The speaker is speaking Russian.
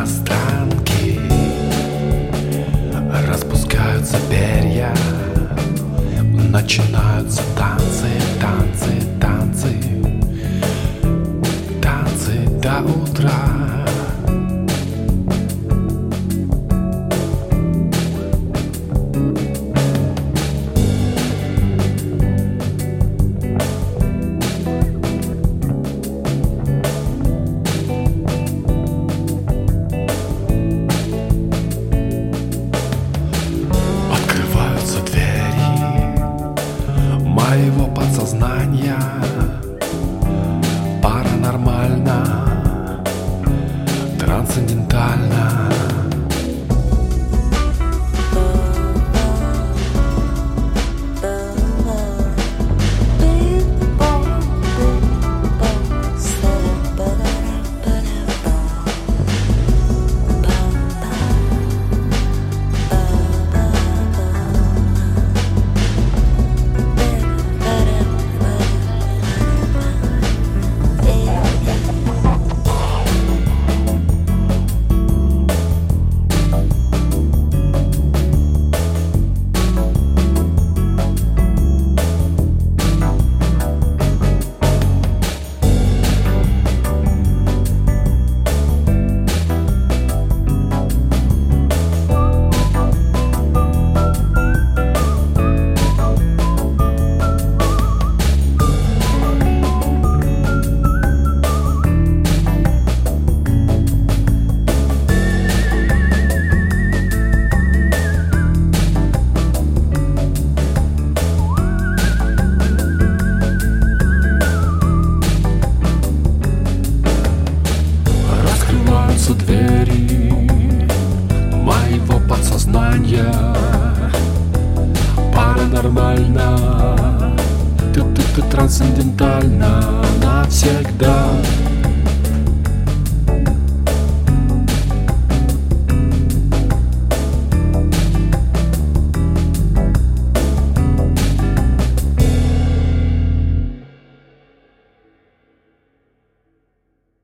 останки. Распускаются перья Начинаются танцы, танцы, танцы. Танцы до утра. Подсознания Паранормально, трансцендентально подсознания Паранормально, ты, ты, ты трансцендентально навсегда